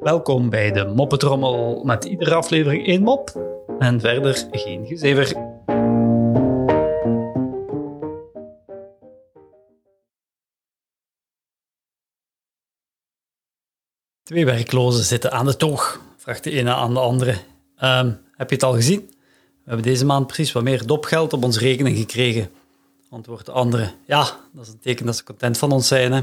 Welkom bij de Moppetrommel met iedere aflevering één mop en verder geen gezever. Twee werklozen zitten aan de toog, vraagt de ene aan de andere. Ehm, heb je het al gezien? We hebben deze maand precies wat meer dopgeld op ons rekening gekregen. Antwoordt de andere. Ja, dat is een teken dat ze content van ons zijn. Hè.